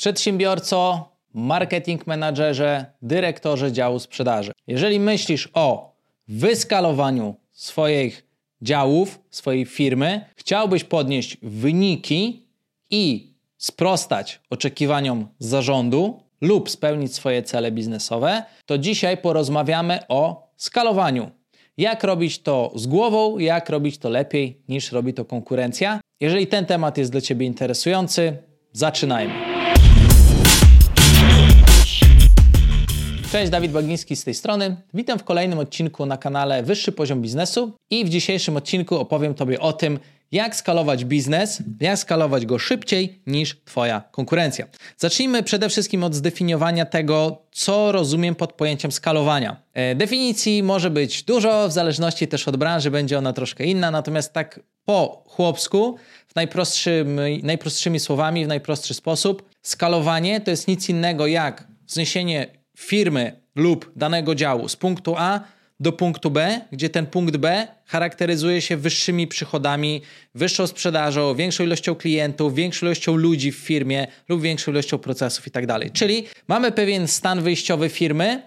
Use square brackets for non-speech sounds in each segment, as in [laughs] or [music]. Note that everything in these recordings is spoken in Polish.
Przedsiębiorco, marketing menadżerze, dyrektorze działu sprzedaży. Jeżeli myślisz o wyskalowaniu swoich działów, swojej firmy, chciałbyś podnieść wyniki i sprostać oczekiwaniom zarządu lub spełnić swoje cele biznesowe, to dzisiaj porozmawiamy o skalowaniu. Jak robić to z głową, jak robić to lepiej niż robi to konkurencja. Jeżeli ten temat jest dla Ciebie interesujący, zaczynajmy. Cześć, Dawid Bagiński z tej strony. Witam w kolejnym odcinku na kanale Wyższy Poziom Biznesu i w dzisiejszym odcinku opowiem Tobie o tym, jak skalować biznes, jak skalować go szybciej niż Twoja konkurencja. Zacznijmy przede wszystkim od zdefiniowania tego, co rozumiem pod pojęciem skalowania. E, definicji może być dużo, w zależności też od branży będzie ona troszkę inna, natomiast tak po chłopsku, w najprostszym, najprostszymi słowami, w najprostszy sposób, skalowanie to jest nic innego jak zniesienie firmy lub danego działu z punktu A do punktu B, gdzie ten punkt B charakteryzuje się wyższymi przychodami, wyższą sprzedażą, większą ilością klientów, większą ilością ludzi w firmie lub większą ilością procesów itd. Tak Czyli mamy pewien stan wyjściowy firmy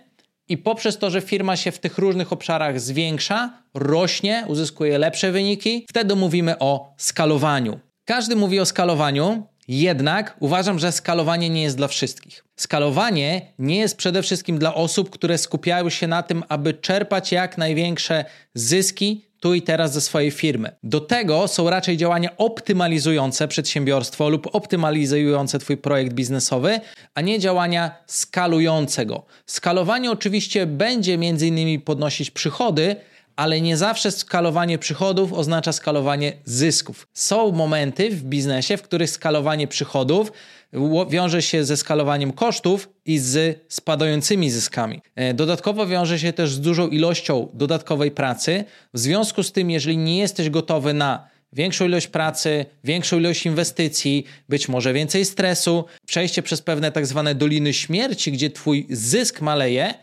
i poprzez to, że firma się w tych różnych obszarach zwiększa, rośnie, uzyskuje lepsze wyniki, wtedy mówimy o skalowaniu. Każdy mówi o skalowaniu, jednak uważam, że skalowanie nie jest dla wszystkich. Skalowanie nie jest przede wszystkim dla osób, które skupiają się na tym, aby czerpać jak największe zyski tu i teraz ze swojej firmy. Do tego są raczej działania optymalizujące przedsiębiorstwo lub optymalizujące Twój projekt biznesowy, a nie działania skalujące go. Skalowanie oczywiście będzie między innymi podnosić przychody, ale nie zawsze skalowanie przychodów oznacza skalowanie zysków. Są momenty w biznesie, w których skalowanie przychodów wiąże się ze skalowaniem kosztów i z spadającymi zyskami. E, dodatkowo wiąże się też z dużą ilością dodatkowej pracy. W związku z tym, jeżeli nie jesteś gotowy na większą ilość pracy, większą ilość inwestycji, być może więcej stresu, przejście przez pewne tak zwane doliny śmierci, gdzie twój zysk maleje,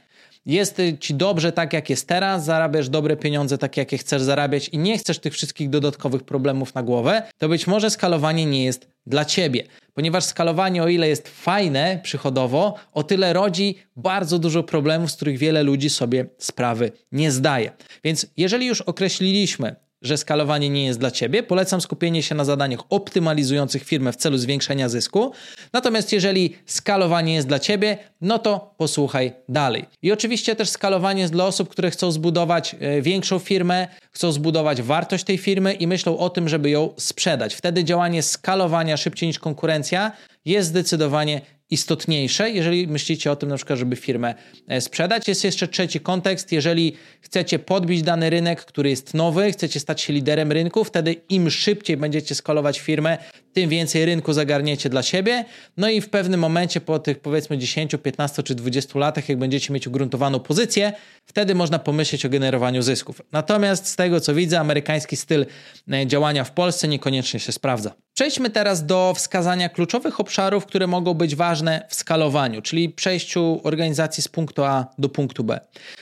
jest ci dobrze tak, jak jest teraz, zarabiasz dobre pieniądze tak, jakie chcesz zarabiać i nie chcesz tych wszystkich dodatkowych problemów na głowę, to być może skalowanie nie jest dla ciebie. Ponieważ skalowanie, o ile jest fajne przychodowo, o tyle rodzi bardzo dużo problemów, z których wiele ludzi sobie sprawy nie zdaje. Więc jeżeli już określiliśmy, że skalowanie nie jest dla Ciebie. Polecam skupienie się na zadaniach optymalizujących firmę w celu zwiększenia zysku. Natomiast jeżeli skalowanie jest dla Ciebie, no to posłuchaj dalej. I oczywiście też skalowanie jest dla osób, które chcą zbudować e, większą firmę, chcą zbudować wartość tej firmy i myślą o tym, żeby ją sprzedać. Wtedy działanie skalowania szybciej niż konkurencja jest zdecydowanie istotniejsze, jeżeli myślicie o tym na przykład, żeby firmę e, sprzedać. Jest jeszcze trzeci kontekst, jeżeli chcecie podbić dany rynek, który jest nowy, chcecie stać się liderem rynku, wtedy im szybciej będziecie skalować firmę, tym więcej rynku zagarniecie dla siebie. No i w pewnym momencie po tych powiedzmy 10, 15 czy 20 latach, jak będziecie mieć ugruntowaną pozycję, wtedy można pomyśleć o generowaniu zysków. Natomiast z tego co widzę, amerykański styl e, działania w Polsce niekoniecznie się sprawdza. Przejdźmy teraz do wskazania kluczowych obszarów, które mogą być ważne w skalowaniu, czyli przejściu organizacji z punktu A do punktu B.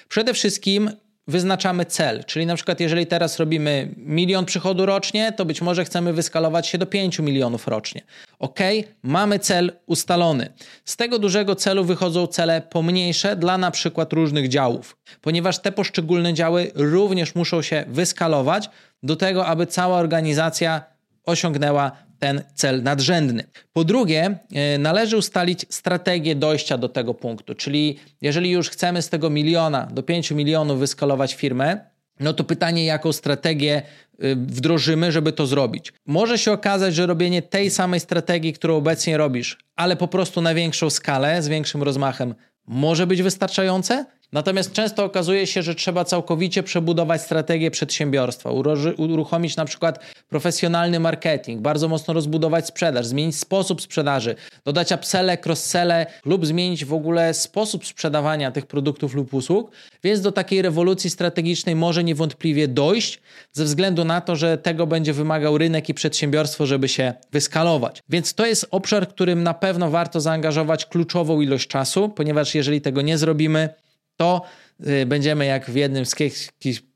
Przede wszystkim wyznaczamy cel, czyli na przykład jeżeli teraz robimy milion przychodu rocznie, to być może chcemy wyskalować się do 5 milionów rocznie. Ok, mamy cel ustalony. Z tego dużego celu wychodzą cele pomniejsze dla na przykład różnych działów, ponieważ te poszczególne działy również muszą się wyskalować do tego, aby cała organizacja osiągnęła ten cel nadrzędny. Po drugie, e, należy ustalić strategię dojścia do tego punktu, czyli jeżeli już chcemy z tego miliona do 5 milionów wyskalować firmę, no to pytanie, jaką strategię e, wdrożymy, żeby to zrobić. Może się okazać, że robienie tej samej strategii, którą obecnie robisz, ale po prostu na większą skalę, z większym rozmachem, może być wystarczające, Natomiast często okazuje się, że trzeba całkowicie przebudować strategię przedsiębiorstwa, uruchomić na przykład profesjonalny marketing, bardzo mocno rozbudować sprzedaż, zmienić sposób sprzedaży, dodać upselle, crossselle lub zmienić w ogóle sposób sprzedawania tych produktów lub usług. Więc do takiej rewolucji strategicznej może niewątpliwie dojść ze względu na to, że tego będzie wymagał rynek i przedsiębiorstwo, żeby się wyskalować. Więc to jest obszar, którym na pewno warto zaangażować kluczową ilość czasu, ponieważ jeżeli tego nie zrobimy, to y, będziemy jak w jednym z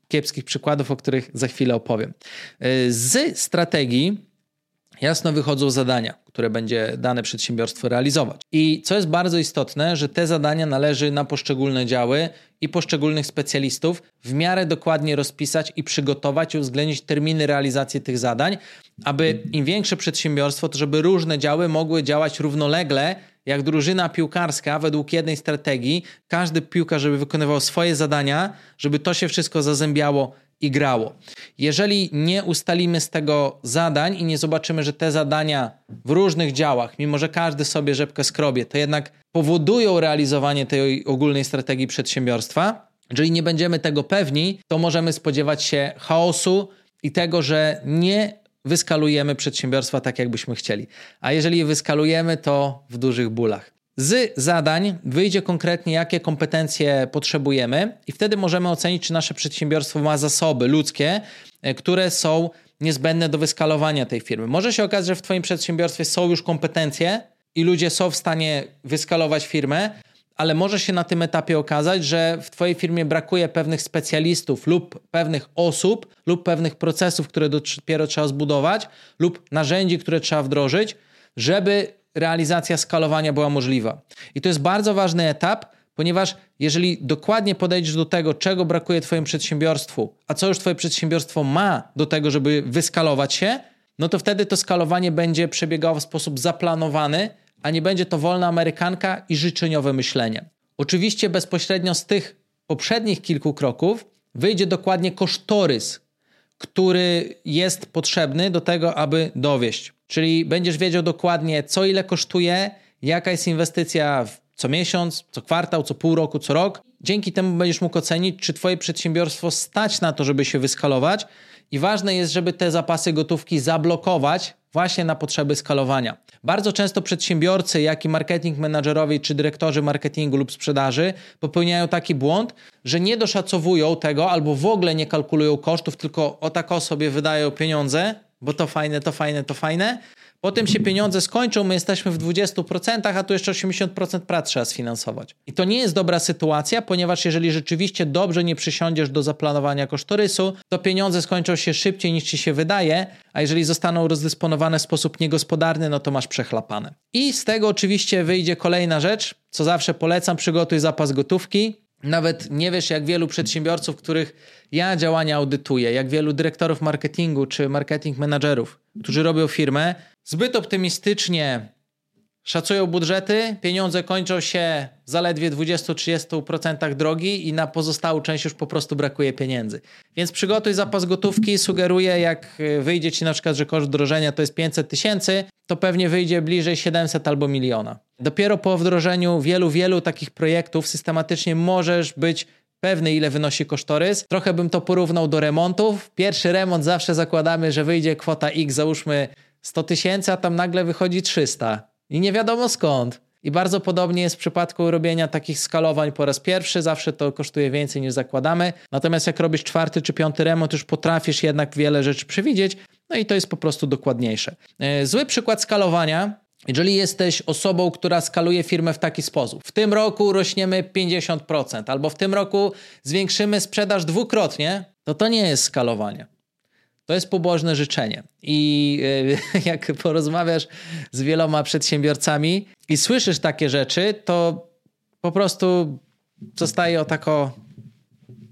kiepskich, przykładów, o których za chwilę opowiem. Y, z strategii jasno wychodzą zadania, które będzie dane przedsiębiorstwo realizować. I co jest bardzo istotne, że te zadania należy na poszczególne działy i poszczególnych specjalistów w miarę dokładnie rozpisać i przygotować i uwzględnić terminy realizacji tych zadań, aby im większe przedsiębiorstwo, to żeby różne działy mogły działać równolegle jak drużyna piłkarska według jednej strategii, każdy piłkarz, żeby wykonywał swoje zadania, żeby to się wszystko zazębiało i grało. Jeżeli nie ustalimy z tego zadań i nie zobaczymy, że te zadania w różnych działach, mimo że każdy sobie rzepkę skrobie, to jednak powodują realizowanie tej ogólnej strategii przedsiębiorstwa, jeżeli nie będziemy tego pewni, to możemy spodziewać się chaosu i tego, że nie wyskalujemy przedsiębiorstwa tak, jakbyśmy chcieli. A jeżeli je wyskalujemy, to w dużych bólach. Z zadań wyjdzie konkretnie, jakie kompetencje potrzebujemy, i wtedy możemy ocenić, czy nasze przedsiębiorstwo ma zasoby ludzkie, e, które są niezbędne do wyskalowania tej firmy. Może się okazać, że w Twoim przedsiębiorstwie są już kompetencje i ludzie są w stanie wyskalować firmę, ale może się na tym etapie okazać, że w Twojej firmie brakuje pewnych specjalistów lub pewnych osób lub pewnych procesów, które dopiero trzeba zbudować, lub narzędzi, które trzeba wdrożyć, żeby realizacja skalowania była możliwa. I to jest bardzo ważny etap, ponieważ jeżeli dokładnie podejdziesz do tego, czego brakuje Twojemu przedsiębiorstwu, a co już Twoje przedsiębiorstwo ma do tego, żeby wyskalować się, no to wtedy to skalowanie będzie przebiegało w sposób zaplanowany, a nie będzie to wolna amerykanka i życzeniowe myślenie. Oczywiście bezpośrednio z tych poprzednich kilku kroków wyjdzie dokładnie kosztorys, który jest potrzebny do tego, aby dowieść. Czyli będziesz wiedział dokładnie, co ile kosztuje, jaka jest inwestycja co miesiąc, co kwartał, co pół roku, co rok. Dzięki temu będziesz mógł ocenić, czy Twoje przedsiębiorstwo stać na to, żeby się wyskalować. I ważne jest, żeby te zapasy gotówki zablokować właśnie na potrzeby skalowania. Bardzo często przedsiębiorcy, jak i marketing menadżerowie czy dyrektorzy marketingu lub sprzedaży popełniają taki błąd, że nie doszacowują tego albo w ogóle nie kalkulują kosztów, tylko o tak sobie wydają pieniądze, bo to fajne, to fajne, to fajne. Potem się pieniądze skończą, my jesteśmy w 20%, a tu jeszcze 80% prac trzeba sfinansować. I to nie jest dobra sytuacja, ponieważ jeżeli rzeczywiście dobrze nie przysiądziesz do zaplanowania kosztorysu, to pieniądze skończą się szybciej niż ci się wydaje, a jeżeli zostaną rozdysponowane w sposób niegospodarny, no to masz przechlapane. I z tego oczywiście wyjdzie kolejna rzecz, co zawsze polecam, przygotuj zapas gotówki. Nawet nie wiesz, jak wielu przedsiębiorców, których ja działania audytuję, jak wielu dyrektorów marketingu czy marketing menadżerów, którzy robią firmę, zbyt optymistycznie szacują budżety, pieniądze kończą się zaledwie 20-30% drogi i na pozostałą część już po prostu brakuje pieniędzy. Więc przygotuj zapas gotówki, sugeruję, jak wyjdzie ci na przykład, że koszt wdrożenia to jest 500 tysięcy, to pewnie wyjdzie bliżej 700 albo miliona. Dopiero po wdrożeniu wielu, wielu takich projektów systematycznie możesz być pewny, ile wynosi kosztorys. Trochę bym to porównał do remontów. Pierwszy remont zawsze zakładamy, że wyjdzie kwota X, załóżmy 100 tysięcy, a tam nagle wychodzi 300. I nie wiadomo skąd. I bardzo podobnie jest w przypadku robienia takich skalowań po raz pierwszy, zawsze to kosztuje więcej niż zakładamy. Natomiast jak robisz czwarty czy piąty remont, już potrafisz jednak wiele rzeczy przewidzieć, no i to jest po prostu dokładniejsze. E, zły przykład skalowania jeżeli jesteś osobą, która skaluje firmę w taki sposób, w tym roku rośniemy 50%, albo w tym roku zwiększymy sprzedaż dwukrotnie, to to nie jest skalowanie. To jest pobożne życzenie. I e, [laughs] jak porozmawiasz z wieloma przedsiębiorcami i słyszysz takie rzeczy, to po prostu zostaje o tako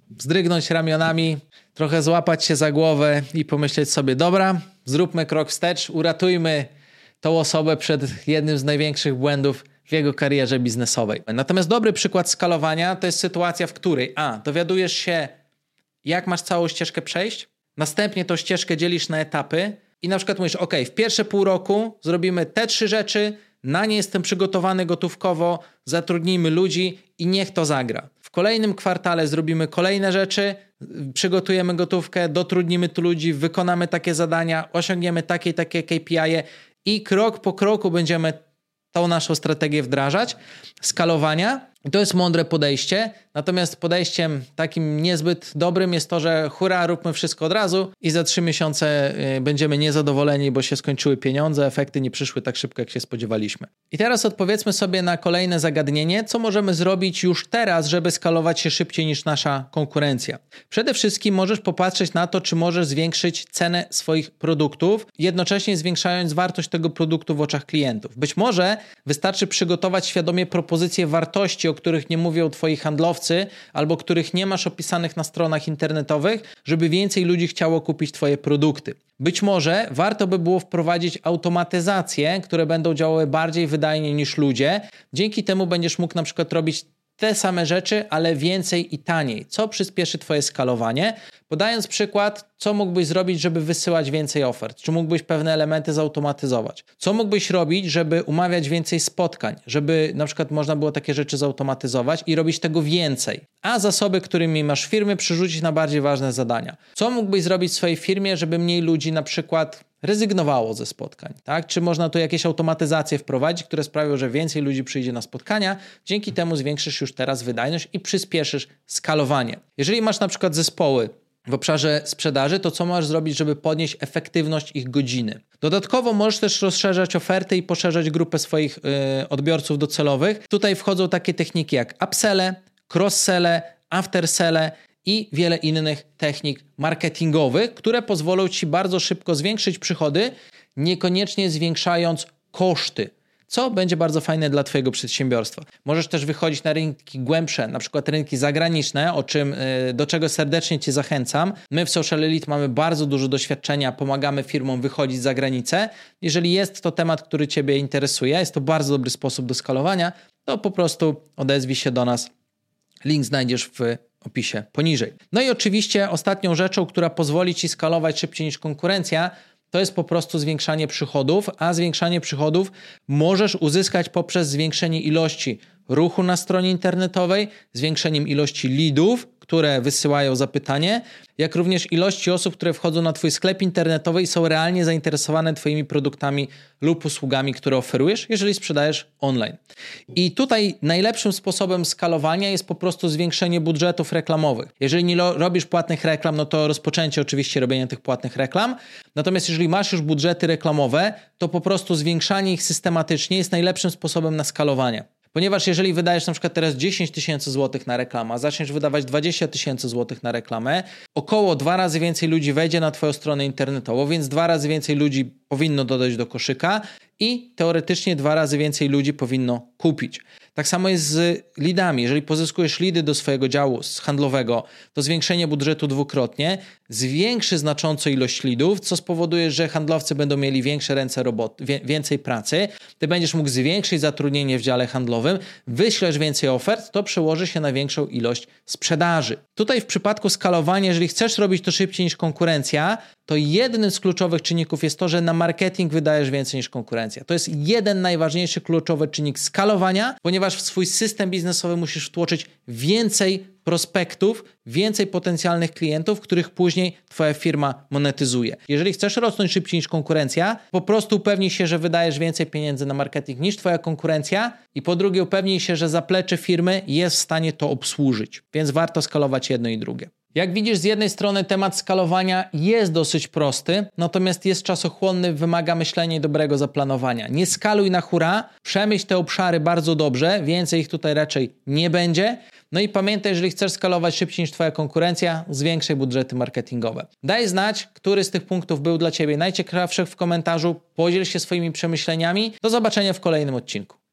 wzdrygnąć ramionami, trochę złapać się za głowę i pomyśleć sobie: dobra, zróbmy krok wstecz, uratujmy tą osobę przed jednym z największych błędów w jego karierze biznesowej. Natomiast dobry przykład skalowania to jest sytuacja, w której a, dowiadujesz się, jak masz całą ścieżkę przejść, następnie tą ścieżkę dzielisz na etapy i na przykład mówisz, ok, w pierwsze pół roku zrobimy te trzy rzeczy, na nie jestem przygotowany gotówkowo, zatrudnijmy ludzi i niech to zagra. W kolejnym kwartale zrobimy kolejne rzeczy, przygotujemy gotówkę, dotrudnimy tu ludzi, wykonamy takie zadania, osiągniemy takie i takie KPI -e i krok po kroku będziemy tą naszą strategię wdrażać, skalowania to jest mądre podejście, natomiast podejściem takim niezbyt dobrym jest to, że hura, róbmy wszystko od razu i za trzy miesiące y, będziemy niezadowoleni, bo się skończyły pieniądze, efekty nie przyszły tak szybko, jak się spodziewaliśmy. I teraz odpowiedzmy sobie na kolejne zagadnienie, co możemy zrobić już teraz, żeby skalować się szybciej niż nasza konkurencja. Przede wszystkim możesz popatrzeć na to, czy możesz zwiększyć cenę swoich produktów, jednocześnie zwiększając wartość tego produktu w oczach klientów. Być może wystarczy przygotować świadomie propozycje wartości, o których nie mówią twoi handlowcy, albo których nie masz opisanych na stronach internetowych, żeby więcej ludzi chciało kupić twoje produkty. Być może warto by było wprowadzić automatyzacje, które będą działały bardziej wydajnie niż ludzie. Dzięki temu będziesz mógł na przykład robić te same rzeczy, ale więcej i taniej, co przyspieszy Twoje skalowanie. Podając przykład, co mógłbyś zrobić, żeby wysyłać więcej ofert? Czy mógłbyś pewne elementy zautomatyzować? Co mógłbyś robić, żeby umawiać więcej spotkań? Żeby na przykład można było takie rzeczy zautomatyzować i robić tego więcej? A zasoby, którymi masz firmy, przerzucić na bardziej ważne zadania. Co mógłbyś zrobić w swojej firmie, żeby mniej ludzi na przykład rezygnowało ze spotkań, tak? Czy można tu jakieś automatyzacje wprowadzić, które sprawią, że więcej ludzi przyjdzie na spotkania, dzięki temu zwiększysz już teraz wydajność i przyspieszysz skalowanie. Jeżeli masz na przykład zespoły w obszarze sprzedaży, to co możesz zrobić, żeby podnieść efektywność ich godziny? Dodatkowo możesz też rozszerzać oferty i poszerzać grupę swoich yy, odbiorców docelowych. Tutaj wchodzą takie techniki jak upselle, cross-selle, after-selle i wiele innych technik marketingowych, które pozwolą Ci bardzo szybko zwiększyć przychody, niekoniecznie zwiększając koszty co będzie bardzo fajne dla Twojego przedsiębiorstwa. Możesz też wychodzić na rynki głębsze, na przykład rynki zagraniczne, o czym, y, do czego serdecznie Cię zachęcam. My w Social Elite mamy bardzo dużo doświadczenia, pomagamy firmom wychodzić za granicę. Jeżeli jest to temat, który Ciebie interesuje, jest to bardzo dobry sposób do skalowania, to po prostu odezwij się do nas. Link znajdziesz w opisie poniżej. No i oczywiście ostatnią rzeczą, która pozwoli Ci skalować szybciej niż konkurencja, to jest po prostu zwiększanie przychodów, a zwiększanie przychodów możesz uzyskać poprzez zwiększenie ilości ruchu na stronie internetowej, zwiększeniem ilości leadów, które wysyłają zapytanie, jak również ilości osób, które wchodzą na Twój sklep internetowy i są realnie zainteresowane Twoimi produktami lub usługami, które oferujesz, jeżeli sprzedajesz online. I tutaj najlepszym sposobem skalowania jest po prostu zwiększenie budżetów reklamowych. Jeżeli nie robisz płatnych reklam, no to rozpoczęcie oczywiście robienia tych płatnych reklam. Natomiast jeżeli masz już budżety reklamowe, to po prostu zwiększanie ich systematycznie jest najlepszym sposobem na skalowanie. Ponieważ jeżeli wydajesz na przykład teraz 10 tysięcy złotych na reklamę, zaczniesz wydawać 20 tysięcy złotych na reklamę, około dwa razy więcej ludzi wejdzie na Twoją stronę internetową, więc dwa razy więcej ludzi powinno dodać do koszyka i teoretycznie dwa razy więcej ludzi powinno kupić. Tak samo jest z lidami. Jeżeli pozyskujesz lidy do swojego działu handlowego, to zwiększenie budżetu dwukrotnie zwiększy znacząco ilość lidów, co spowoduje, że handlowcy będą mieli większe ręce robot, więcej pracy. Ty będziesz mógł zwiększyć zatrudnienie w dziale handlowym, wyślesz więcej ofert, to przełoży się na większą ilość sprzedaży. Tutaj w przypadku skalowania, jeżeli chcesz robić to szybciej niż konkurencja, to jednym z kluczowych czynników jest to, że na marketing wydajesz więcej niż konkurencja. To jest jeden najważniejszy kluczowy czynnik skalowania, ponieważ w swój system biznesowy musisz wtłoczyć więcej prospektów, więcej potencjalnych klientów, których później Twoja firma monetyzuje. Jeżeli chcesz rosnąć szybciej niż konkurencja, po prostu upewnij się, że wydajesz więcej pieniędzy na marketing niż Twoja konkurencja i po drugie upewnij się, że zaplecze firmy jest w stanie to obsłużyć. Więc warto skalować jedno i drugie. Jak widzisz, z jednej strony temat skalowania jest dosyć prosty, natomiast jest czasochłonny, wymaga myślenia i dobrego zaplanowania. Nie skaluj na hura, przemyśl te obszary bardzo dobrze, więcej ich tutaj raczej nie będzie. No i pamiętaj, jeżeli chcesz skalować szybciej niż Twoja konkurencja, zwiększaj budżety marketingowe. Daj znać, który z tych punktów był dla Ciebie najciekawszy w komentarzu, podziel się swoimi przemyśleniami. Do zobaczenia w kolejnym odcinku.